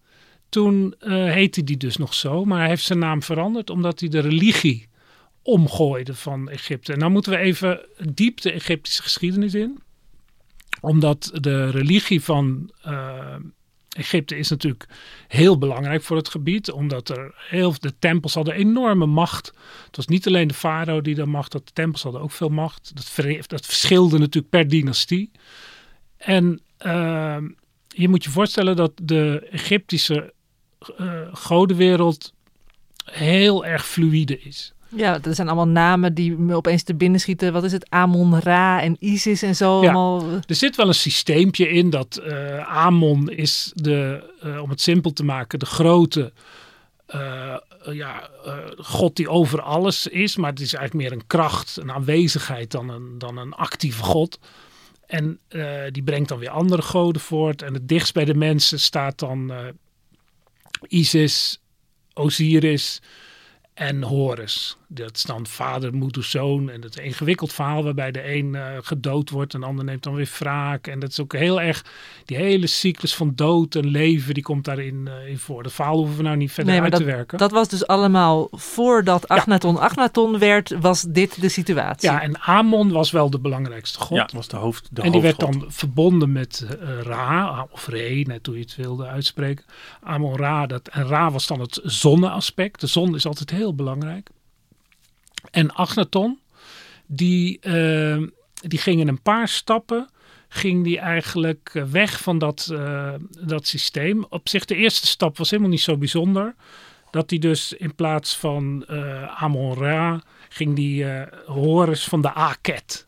toen uh, heette die dus nog zo, maar hij heeft zijn naam veranderd omdat hij de religie omgooide van Egypte. En dan moeten we even diep de Egyptische geschiedenis in. Omdat de religie van uh, Egypte is natuurlijk heel belangrijk voor het gebied. Omdat er heel de tempels hadden enorme macht. Het was niet alleen de farao die de macht had. De tempels hadden ook veel macht. Dat, verschilde natuurlijk per dynastie. En uh, je moet je voorstellen dat de Egyptische uh, godenwereld heel erg fluïde is. Ja, er zijn allemaal namen die me opeens te binnen schieten. Wat is het? Amon-Ra en Isis en zo. Ja, allemaal... Er zit wel een systeempje in dat uh, Amon is, de, uh, om het simpel te maken, de grote uh, ja, god die over alles is. Maar het is eigenlijk meer een kracht, een aanwezigheid dan een, dan een actieve god. En die brengt dan weer andere goden voort. En het dichtst bij de mensen staat dan Isis, Osiris en Horus. Dat is dan vader, moeder, zoon. En dat is een ingewikkeld verhaal waarbij de een uh, gedood wordt en de ander neemt dan weer wraak. En dat is ook heel erg, die hele cyclus van dood en leven, die komt daarin uh, in voor. Dat verhaal hoeven we nou niet verder nee, uit dat, te werken. Dat was dus allemaal voordat Agnaton ja. Agnaton werd, was dit de situatie. Ja, en Amon was wel de belangrijkste god. Ja, was de hoofd. De en die hoofdgod. werd dan verbonden met uh, Ra, of Re, net hoe je het wilde uitspreken. Amon Ra, dat, en Ra was dan het zonneaspect. De zon is altijd heel belangrijk. En Agnaton, die, uh, die ging in een paar stappen, ging die eigenlijk weg van dat, uh, dat systeem. Op zich, de eerste stap was helemaal niet zo bijzonder. Dat hij dus in plaats van uh, Amon-Ra, ging die Horus van de Aket.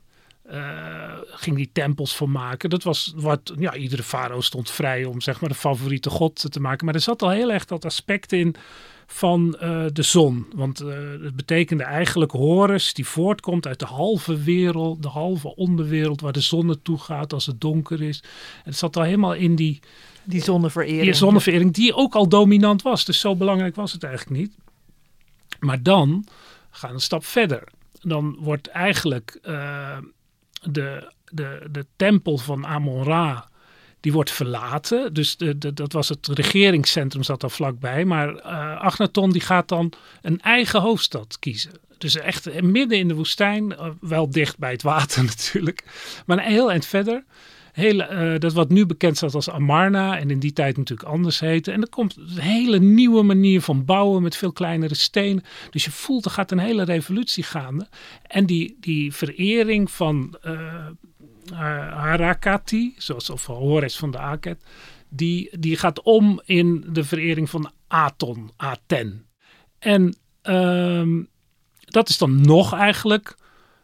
ging die tempels voor maken. Dat was wat, ja, iedere farao stond vrij om zeg maar de favoriete god te maken. Maar er zat al heel erg dat aspect in van uh, de zon. Want uh, het betekende eigenlijk Horus die voortkomt uit de halve wereld, de halve onderwereld waar de zon naartoe gaat als het donker is. En het zat al helemaal in die, die zonneverering. Die zonneverering die ook al dominant was. Dus zo belangrijk was het eigenlijk niet. Maar dan gaan we een stap verder. Dan wordt eigenlijk uh, de, de, de tempel van Amon-Ra die wordt verlaten. Dus de, de, dat was het regeringscentrum zat daar vlakbij. Maar uh, Agnaton die gaat dan een eigen hoofdstad kiezen. Dus echt midden in de woestijn, uh, wel dicht bij het water natuurlijk. Maar een heel eind verder. Dat wat nu bekend staat als Amarna en in die tijd natuurlijk anders heette. En er komt een hele nieuwe manier van bouwen met veel kleinere stenen. Dus je voelt er gaat een hele revolutie gaande. En die, die verering van Harakati, zoals of Horus van de Aket, die, die gaat om in de verering van Aton, Aten. En um, dat is dan nog eigenlijk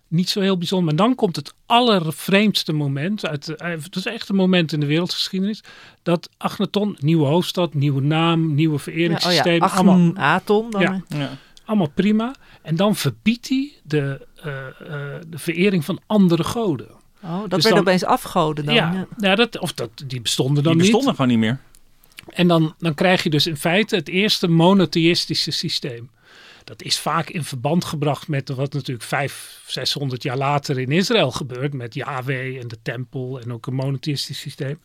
niet zo heel bijzonder. Maar dan komt het allervreemdste moment, uit, het is echt een moment in de wereldgeschiedenis, dat Agnaton, nieuwe hoofdstad, nieuwe naam, nieuwe vereringssysteem. Ja, oh ja, allemaal, Aton dan. Ja, ja. Allemaal prima. En dan verbiedt hij de, uh, uh, de verering van andere goden. Oh, dat dus werd dan, opeens afgoden dan. Ja, ja. ja dat, of dat, die bestonden dan die bestonden niet. gewoon niet meer. En dan, dan krijg je dus in feite het eerste monotheïstische systeem. Dat is vaak in verband gebracht met wat natuurlijk 500, 600 jaar later in Israël gebeurt. Met Yahweh en de tempel en ook een monotheïstisch systeem.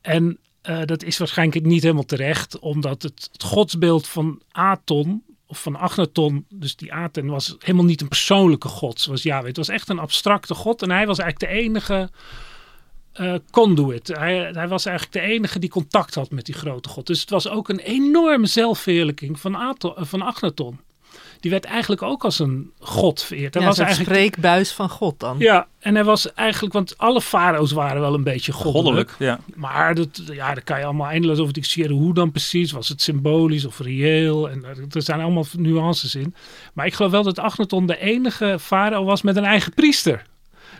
En uh, dat is waarschijnlijk niet helemaal terecht, omdat het, het godsbeeld van Aton, van Agnaton, dus die Aten, was helemaal niet een persoonlijke god zoals Yahweh. Het was echt een abstracte god en hij was eigenlijk de enige uh, conduit. Hij, hij, was eigenlijk de enige die contact had met die grote god. Dus het was ook een enorme zelfverheerlijking van, Aton, van Agnaton. Die werd eigenlijk ook als een god vereerd. Hij ja, was een eigenlijk spreekbuis van God dan. Ja, en hij was eigenlijk, want alle farao's waren wel een beetje goddelijk. goddelijk ja. Maar dat, ja, daar kan je allemaal eindeloos over discussiëren. Hoe dan precies? Was het symbolisch of reëel? En er zijn allemaal nuances in. Maar ik geloof wel dat Agnaton de enige farao was met een eigen priester.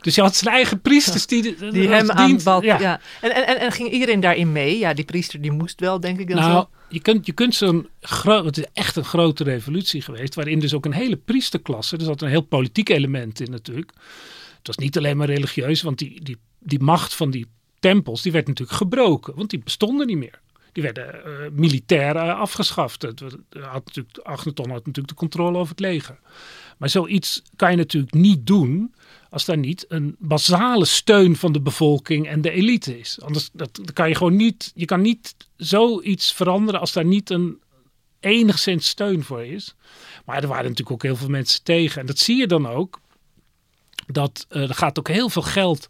Dus je had zijn eigen priesters die, die, die hem aanbad. Ja. ja. En, en, en ging iedereen daarin mee? Ja, die priester die moest wel, denk ik dan nou, zo. Je kunt, je kunt zo'n groot, het is echt een grote revolutie geweest, waarin dus ook een hele priesterklasse, er zat een heel politiek element in natuurlijk. Het was niet alleen maar religieus, want die, die, die macht van die tempels, die werd natuurlijk gebroken, want die bestonden niet meer. Die werden uh, militair uh, afgeschaft. Het, had natuurlijk, Agneton had natuurlijk de controle over het leger. Maar zoiets kan je natuurlijk niet doen als daar niet een basale steun van de bevolking en de elite is. Anders dat, dat kan je gewoon niet. Je kan niet zoiets veranderen als daar niet een enigszins steun voor is. Maar er waren natuurlijk ook heel veel mensen tegen. En dat zie je dan ook. Dat uh, er gaat ook heel veel geld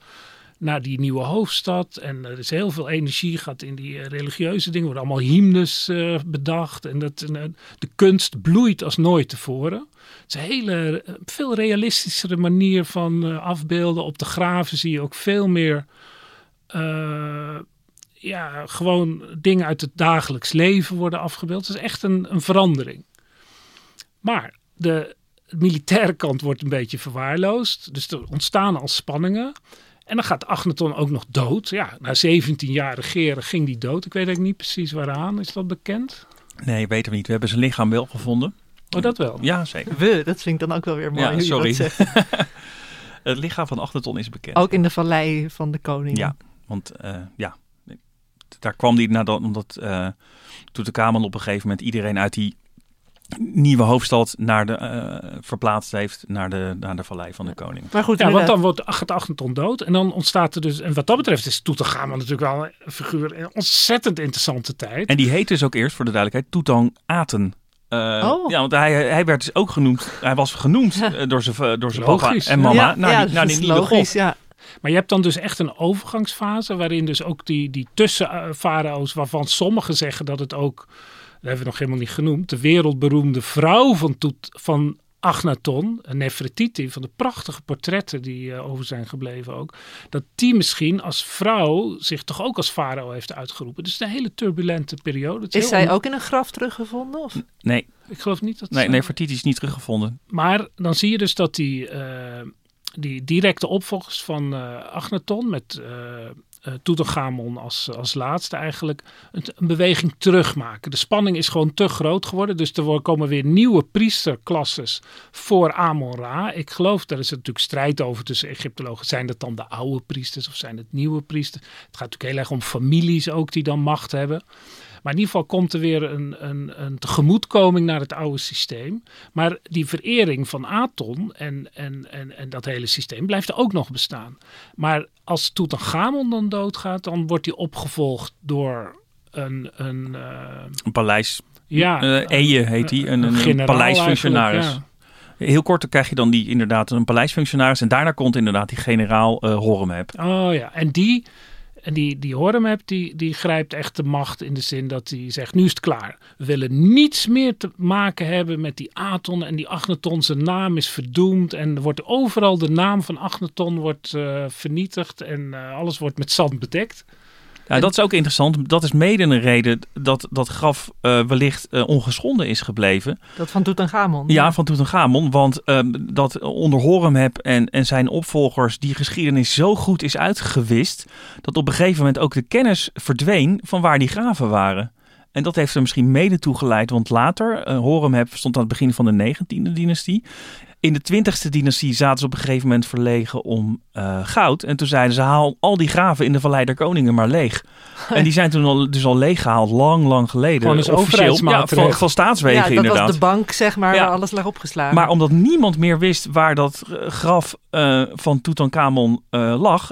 naar die nieuwe hoofdstad. En er is heel veel energie gaat in die uh, religieuze dingen. Worden allemaal hymnes uh, bedacht. En dat, de kunst bloeit als nooit tevoren. Het is een hele, veel realistischere manier van afbeelden. Op de graven zie je ook veel meer ja, gewoon dingen uit het dagelijks leven worden afgebeeld. Het is echt een, een verandering. Maar de militaire kant wordt een beetje verwaarloosd. Dus er ontstaan al spanningen. En dan gaat Agneton ook nog dood. Ja, na 17 jaar regeren ging die dood. Ik weet eigenlijk niet precies waaraan. Is dat bekend? Nee, weten we niet. We hebben zijn lichaam wel gevonden. Oh, dat wel? Ja, zeker. We, dat vind ik dan ook wel weer mooi. Ja, sorry. het lichaam van Agneton is bekend. Ook in de vallei van de koning. Ja, want uh, ja, daar kwam hij nadat, omdat uh, Toetankhamon op een gegeven moment iedereen uit die nieuwe hoofdstad naar de, uh, verplaatst heeft naar de, naar de Vallei van de Koning. Maar goed, ja, want dan wordt Achneton dood en dan ontstaat er dus, en wat dat betreft is Toetankhamon natuurlijk wel een figuur, een ontzettend interessante tijd. En die heet dus ook eerst, voor de duidelijkheid, Toetankhaten. Uh, oh. Ja, want hij, hij werd dus ook genoemd, hij was genoemd uh, door zijn door zijn papa en mama ja, naar ja, die, naar die nieuwe logisch, god. Ja. Maar je hebt dan dus echt een overgangsfase waarin dus ook die, die tussenfarao's, waarvan sommigen zeggen dat het ook, hebben we nog helemaal niet genoemd, de wereldberoemde vrouw van, Toet, van Agnaton, Nefertiti, van de prachtige portretten die uh, over zijn gebleven ook, dat die misschien als vrouw zich toch ook als farao heeft uitgeroepen. Dus een hele turbulente periode. Is, is zij ook in een graf teruggevonden? Of? Nee. Ik geloof niet dat Nee, Nefertiti is niet teruggevonden. Maar dan zie je dus dat die... Uh, die directe opvolgers van uh, Agneton met uh, als, als laatste eigenlijk een, een, beweging terugmaken. De spanning is gewoon te groot geworden, dus er komen weer nieuwe priesterklasses voor Amon-Ra. Ik geloof, daar is er natuurlijk strijd over tussen Egyptologen. Zijn dat dan de oude priesters of zijn het nieuwe priesters? Het gaat natuurlijk heel erg om families ook die dan macht hebben. Maar in ieder geval komt er weer een, een, een tegemoetkoming naar het oude systeem. Maar die verering van Aton en, en, en, en dat hele systeem blijft er ook nog bestaan. Maar als Tutankhamon dan doodgaat, dan wordt hij opgevolgd door een... Een, uh, een paleis... Ja, uh, Eje heet hij, een, een, een paleisfunctionaris. Ja. Heel kort dan krijg je dan die inderdaad een paleisfunctionaris en daarna komt inderdaad die generaal uh, Horemheb. Oh ja, en die en die, die Horemheb, die, die grijpt echt de macht in de zin dat hij zegt, nu is het klaar. We willen niets meer te maken hebben met die Aton en die Agneton. Zijn naam is verdoemd en wordt overal de naam van Agneton wordt, uh, vernietigd en uh, alles wordt met zand bedekt. Ja, dat is ook interessant. Dat is mede een reden dat dat graf uh, wellicht uh, ongeschonden is gebleven. Dat van Tutankhamon? Ja, van Tutankhamon. Want uh, dat onder Horemheb en, en zijn opvolgers die geschiedenis zo goed is uitgewist... dat op een gegeven moment ook de kennis verdween van waar die graven waren. En dat heeft er misschien mede toe geleid, want later, uh, Horemheb stond aan het begin van de 19e dynastie. In de 20e dynastie zaten ze op een gegeven moment verlegen om uh, goud. En toen zeiden ze: haal al die graven in de Vallei der Koningen maar leeg. en die zijn toen al, dus al leeggehaald, lang, lang geleden. Gewoon officieel. Ja, van, van staatswegen ja, dat inderdaad. was de bank, zeg maar, ja. waar alles lag opgeslagen. Maar omdat niemand meer wist waar dat graf uh, van Tutankhamon uh, lag,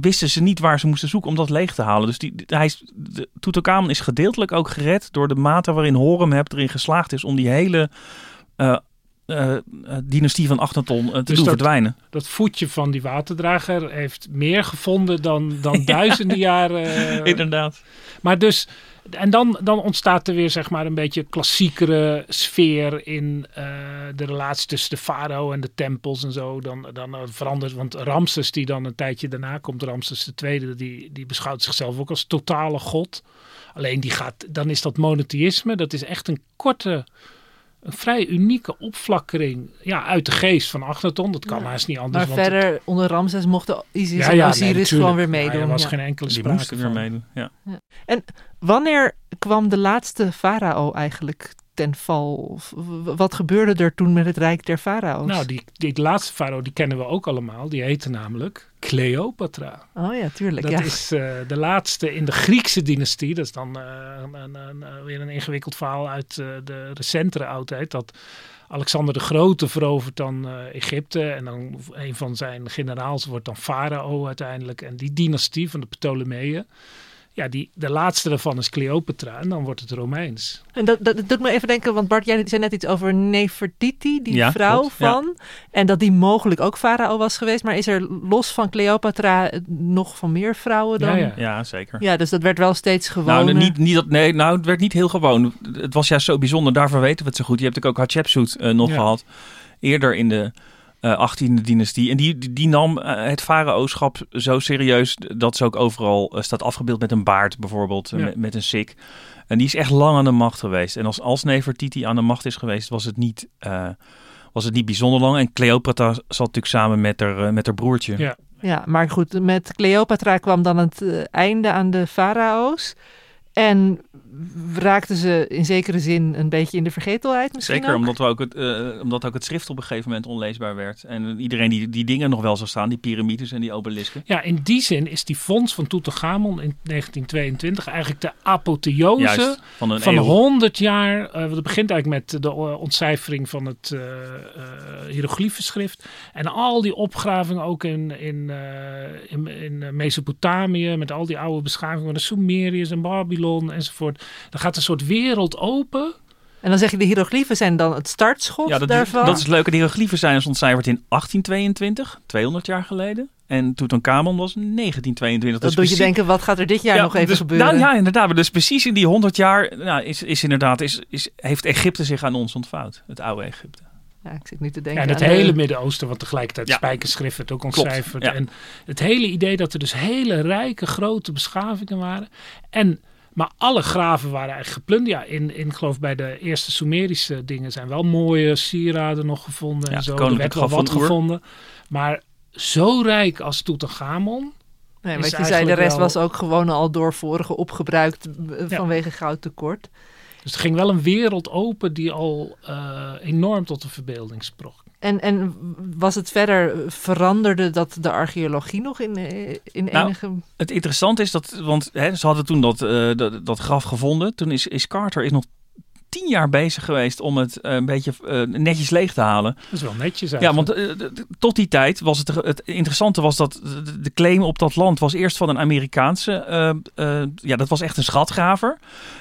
wisten ze niet waar ze moesten zoeken om dat leeg te halen. Dus die, hij, de, Tutankhamon is gedeeltelijk ook gered door de mate waarin Horemheb erin geslaagd is om die hele uh, dynastie van Achnaton uh, te dus doen dat, verdwijnen. Dat voetje van die waterdrager heeft meer gevonden dan, dan duizenden jaren. Inderdaad. Maar dus, en dan, dan ontstaat er weer zeg maar een beetje klassiekere sfeer in de relatie tussen de farao en de tempels en zo. Dan, dan verandert, want Ramses die dan een tijdje daarna komt, Ramses II, die, die beschouwt zichzelf ook als totale god. Alleen die gaat, dan is dat monotheïsme, dat is echt een korte een vrij unieke opflakkering ja, uit de geest van Achnaton. Dat kan ja. haast niet anders. Maar verder, het... onder Ramses mochten Isis ja, ja, en Osiris nee, gewoon weer meedoen. er was geen enkele Die sprake weer meedoen, ja. En wanneer kwam de laatste farao eigenlijk ten val? Wat gebeurde er toen met het Rijk der Farao's? Nou, die, die laatste farao, die kennen we ook allemaal. Die heette namelijk Cleopatra. Oh ja, tuurlijk. Dat ja. is uh, de laatste in de Griekse dynastie. Dat is dan uh, een, een, een, weer een ingewikkeld verhaal uit uh, de recentere oudheid. Dat Alexander de Grote verovert dan Egypte. En dan een van zijn generaals wordt dan farao uiteindelijk. En die dynastie van de Ptolemeeën ja, die, de laatste daarvan is Cleopatra en dan wordt het Romeins. En dat, dat, dat doet me even denken, want Bart, jij zei net iets over Nefertiti, die ja, vrouw klopt, van. Ja. En dat die mogelijk ook farao was geweest. Maar is er los van Cleopatra nog van meer vrouwen dan? Ja, ja. Ja, zeker. Ja, dus dat werd wel steeds gewoon. Nou, niet, niet dat, nee, nou, het werd niet heel gewoon. Het was juist zo bijzonder, daarvoor weten we het zo goed. Je hebt natuurlijk ook Hatshepsut uh, nog Ja. gehad, eerder in de 18e dynastie. En die, die, die nam uh, het faraoschap zo serieus dat ze ook overal uh, staat afgebeeld met een baard bijvoorbeeld, Ja. met, met een sik. En die is echt lang aan de macht geweest. En als, als Nefertiti aan de macht is geweest, was het niet, uh, was het niet bijzonder lang. En Cleopatra zat natuurlijk samen met haar, uh, met haar broertje. Ja. Ja, maar goed, met Cleopatra kwam dan het uh, einde aan de farao's. En raakten ze in zekere zin een beetje in de vergetelheid misschien Zeker, ook? omdat, we ook het, uh, omdat ook het schrift op een gegeven moment onleesbaar werd. En iedereen die die dingen nog wel zou staan, die piramides en die obelisken. Ja, in die zin is die fonds van Tutankhamon in 1922 eigenlijk de apotheose Juist, van een van eeuw. 100 jaar. Uh, want het begint eigenlijk met de uh, ontcijfering van het uh, hieroglyphenschrift. En al die opgravingen ook in, in, uh, in, in Mesopotamië, met al die oude beschavingen, de Sumeriërs en Babylon enzovoort. Dan gaat een soort wereld open. En dan zeg je de hieroglyphen zijn dan het startschot ja, dat, daarvan? dat is leuk. De hieroglyphen zijn dus ontcijferd in 1822, 200 jaar geleden. En Tutankhamon was 1922. Dat dus doet je denken, wat gaat er dit jaar Ja, nog even dus- gebeuren? Nou ja, inderdaad. Dus precies in die 100 jaar nou, is, is inderdaad, is, is, heeft Egypte zich aan ons ontvouwd. Het oude Egypte. Ja, ik zit nu te Ja, denken en het aan hele de- Midden-Oosten, want tegelijkertijd Ja. spijkerschrift werd ook ontcijferd. ja. En het hele idee dat er dus hele rijke, grote beschavingen waren. En, maar alle graven waren eigenlijk geplunderd. Ja, in, in, ik geloof bij de eerste Sumerische dingen zijn wel mooie sieraden nog gevonden. Ja, en zo. Er werd wel wat gevonden. Maar zo rijk als Tutankhamon. Nee, wat je zei, de rest wel- was ook gewoon al door vorigen opgebruikt eh, Ja. vanwege goudtekort. Dus er ging wel een wereld open die al eh, enorm tot de verbeelding sprak. En, en was het verder, veranderde dat de archeologie nog in, eh, in Nou, enige... Het interessante is dat, want hè, ze hadden toen dat, eh, dat, dat graf gevonden. Toen is, is Carter is nog tien jaar bezig geweest om het eh, een beetje eh, netjes leeg te halen. Dat is wel netjes Ja, want eh, tot die tijd was het, het interessante was dat de, claim op dat land was eerst van een Amerikaanse, eh, eh, ja, dat was echt een schatgraver.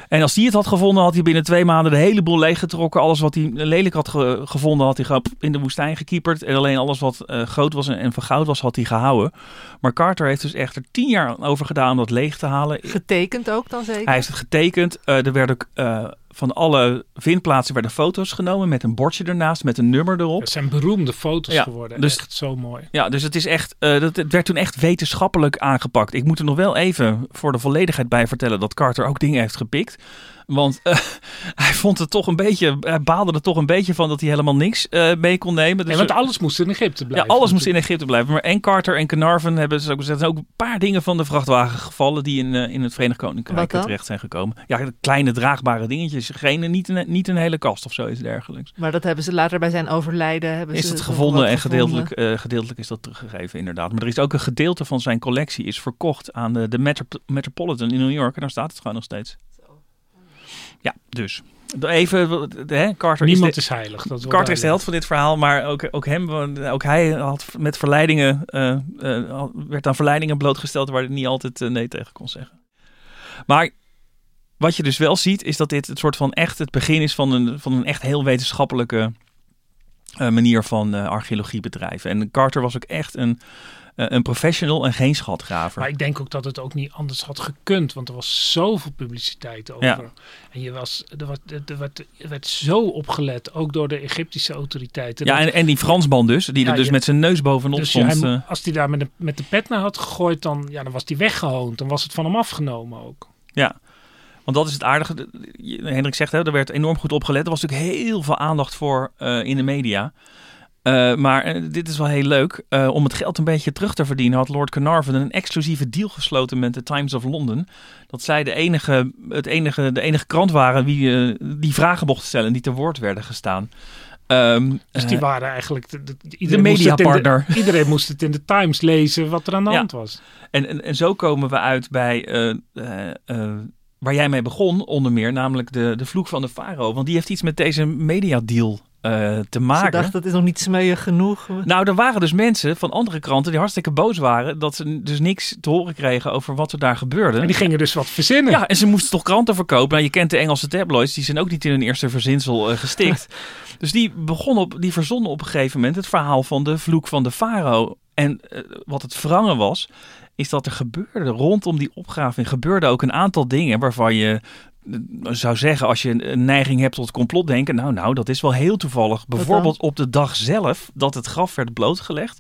En als die het had gevonden, had hij binnen twee maanden de hele boel leeggetrokken. Alles wat hij lelijk had ge- gevonden, had hij gewoon in de woestijn gekieperd. En alleen alles wat eh, groot was en, en van goud was, had hij gehouden. Maar Carter heeft dus echt er tien jaar over gedaan om dat leeg te halen. Getekend ook dan zeker? Hij heeft het getekend. Eh, er werden ook, eh, van alle vindplaatsen werden foto's genomen met een bordje ernaast, met een nummer erop. Het zijn beroemde foto's Ja, geworden. dus- Echt zo mooi. Ja, dus het is echt, eh, dat, het werd toen echt wetenschappelijk aangepakt. Ik moet er nog wel even voor de volledigheid bij vertellen dat Carter ook dingen heeft gepikt. Want eh, hij vond het toch een beetje, hij baalde er toch een beetje van dat hij helemaal niks eh, mee kon nemen. Dus Nee, want alles moest in Egypte ja, blijven. alles moest in Egypte blijven. Maar en Carter en Carnarvon hebben ze ook gezegd. Ook een paar dingen van de vrachtwagen gevallen die in, eh, in het Verenigd Koninkrijk terecht zijn gekomen. Ja, kleine draagbare dingetjes. Geen, niet, een, niet een hele kast of zoiets dergelijks. Maar dat hebben ze later bij zijn overlijden... Hebben Is ze het gevonden en gevonden. gedeeltelijk, eh, gedeeltelijk is dat teruggegeven, inderdaad. Maar er is ook een gedeelte van zijn collectie is verkocht aan de, de Metro- Metropolitan in New York. En daar staat het gewoon nog steeds. Ja, dus. Even, hè, Carter Niemand is de, is heilig. Dat is Carter is de held van dit verhaal, maar ook, ook hem, ook hij had met verleidingen, eh, eh, werd aan verleidingen blootgesteld waar hij niet altijd eh, nee tegen kon zeggen. Maar wat je dus wel ziet, is dat dit het soort van echt het begin is van een, van een echt heel wetenschappelijke manier van archeologie bedrijven. En Carter was ook echt een, een professional en geen schatgraver. Maar ik denk ook dat het ook niet anders had gekund. Want er was zoveel publiciteit over. Ja. En je was, er, was, er, werd, er werd zo opgelet. Ook door de Egyptische autoriteiten. ja, en, en die Fransman dus, die Ja, er dus je- met zijn neus bovenop dus stond. hij eh, als hij daar met de, met de pet naar had gegooid, dan, ja, dan was hij weggehoond. Dan was het van hem afgenomen ook. Ja, want dat is het aardige. Hendrik zegt, hè, er werd enorm goed opgelet. Er was natuurlijk heel veel aandacht voor eh, in de media. Uh, maar uh, dit is wel heel leuk. Uh, om het geld een beetje terug te verdienen had Lord Carnarvon een exclusieve deal gesloten met de Times of London. Dat zij de enige, het enige, de enige krant waren wie die vragen mochten stellen die te woord werden gestaan. Um, dus die waren eigenlijk de, de, de mediapartner. Iedereen moest het in de Times lezen wat er aan de ja. hand was. En, en, en, zo komen we uit bij waar jij mee begon, onder meer, namelijk de, de vloek van de Faro. Want die heeft iets met deze mediadeal uh, te maken. Dacht, dat is nog niet smeuig genoeg. Nou, er waren dus mensen van andere kranten die hartstikke boos waren. Dat ze dus niks te horen kregen over wat er daar gebeurde. En die gingen dus wat verzinnen. Ja, en ze moesten toch kranten verkopen. Nou, je kent de Engelse tabloids, die zijn ook niet in hun eerste verzinsel uh, gestikt. dus die, begon op, die verzonnen op een gegeven moment het verhaal van de vloek van de farao. En uh, wat het wrangen was, is dat er gebeurde rondom die opgraving gebeurde ook een aantal dingen waarvan je zou zeggen, als je een neiging hebt tot complotdenken, nou, nou, dat is wel heel toevallig. Bijvoorbeeld op de dag zelf dat het graf werd blootgelegd.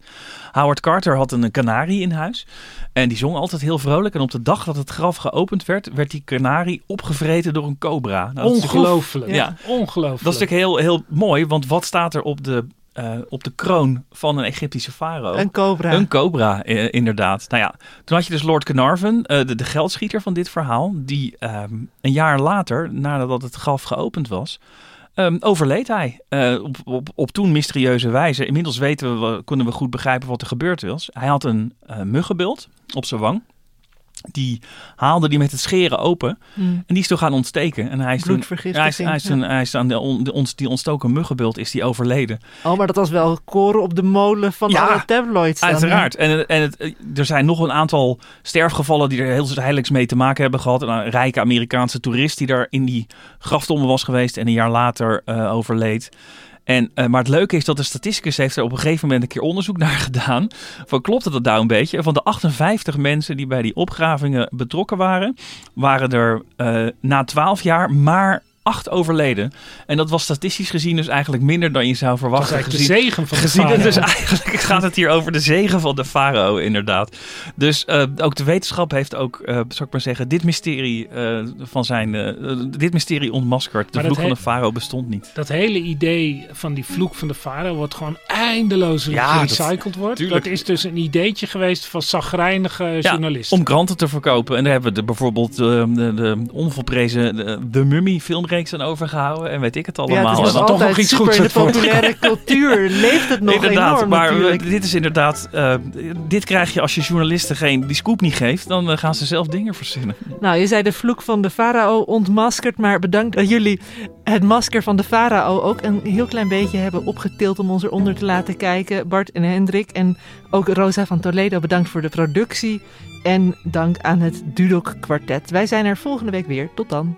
Howard Carter had een kanarie in huis en die zong altijd heel vrolijk. En op de dag dat het graf geopend werd, werd die kanarie opgevreten door een cobra. Nou, Ongelooflijk. Ja, ongelooflijk. Dat is natuurlijk heel, heel mooi, want wat staat er op de uh, op de kroon van een Egyptische farao. Een cobra. Een cobra, uh, inderdaad. Nou ja, toen had je dus Lord Carnarvon, uh, de, de, geldschieter van dit verhaal, die um, een jaar later, nadat het graf geopend was, um, overleed hij. op, op, op toen mysterieuze wijze. Inmiddels weten we, kunnen we goed begrijpen wat er gebeurd was. Hij had een muggenbeeld op zijn wang die haalde die met het scheren open. Hmm. En die is toch gaan ontsteken. En hij is toen, hij is, hij is, toen, hij is aan de, on, de, ons, die ontstoken muggenbult is die overleden. Oh, maar dat was wel koren op de molen van ja, alle tabloids. Dan, uiteraard. En, en het, er zijn nog een aantal sterfgevallen die er heel heiligs mee te maken hebben gehad. Een rijke Amerikaanse toerist die daar in die graftombe was geweest en een jaar later uh, overleed. En, uh, maar het leuke is dat de statisticus heeft er op een gegeven moment een keer onderzoek naar gedaan. Van klopt dat nou een beetje? Van de 58 mensen die bij die opgravingen betrokken waren, waren er uh, na 12 jaar maar acht overleden. En dat was statistisch gezien dus eigenlijk minder dan je zou verwachten. Dat is gezien, de zegen van de gezien het Dus eigenlijk gaat het hier over de zegen van de farao, inderdaad. Dus uh, ook de wetenschap heeft ook, uh, zou ik maar zeggen, dit mysterie uh, van zijn, dit mysterie ontmaskerd. De maar vloek van de farao bestond niet. Dat hele idee van die vloek van de farao wordt gewoon eindeloos ja, gerecycled wordt. Tuurlijk. Dat is dus een ideetje geweest van zagrijnige ja, journalisten. Om kranten te verkopen. En daar hebben we de, bijvoorbeeld de, de, de onvolprezen de, de Mummy film reeks aan overgehouden en weet ik het allemaal. Ja, het is dan toch nog iets goeds in de populaire cultuur leeft het nog inderdaad, enorm maar natuurlijk. dit is inderdaad, uh, dit krijg je als je journalisten geen die scoop niet geeft, dan uh, gaan ze zelf dingen verzinnen. Nou, je zei de vloek van de farao ontmaskerd, maar bedankt dat jullie het masker van de farao ook een heel klein beetje hebben opgetild om ons eronder te laten kijken. Bart en Hendrik en ook Rosa van Toledo, bedankt voor de productie. En dank aan het Dudok kwartet. Wij zijn er volgende week weer. Tot dan.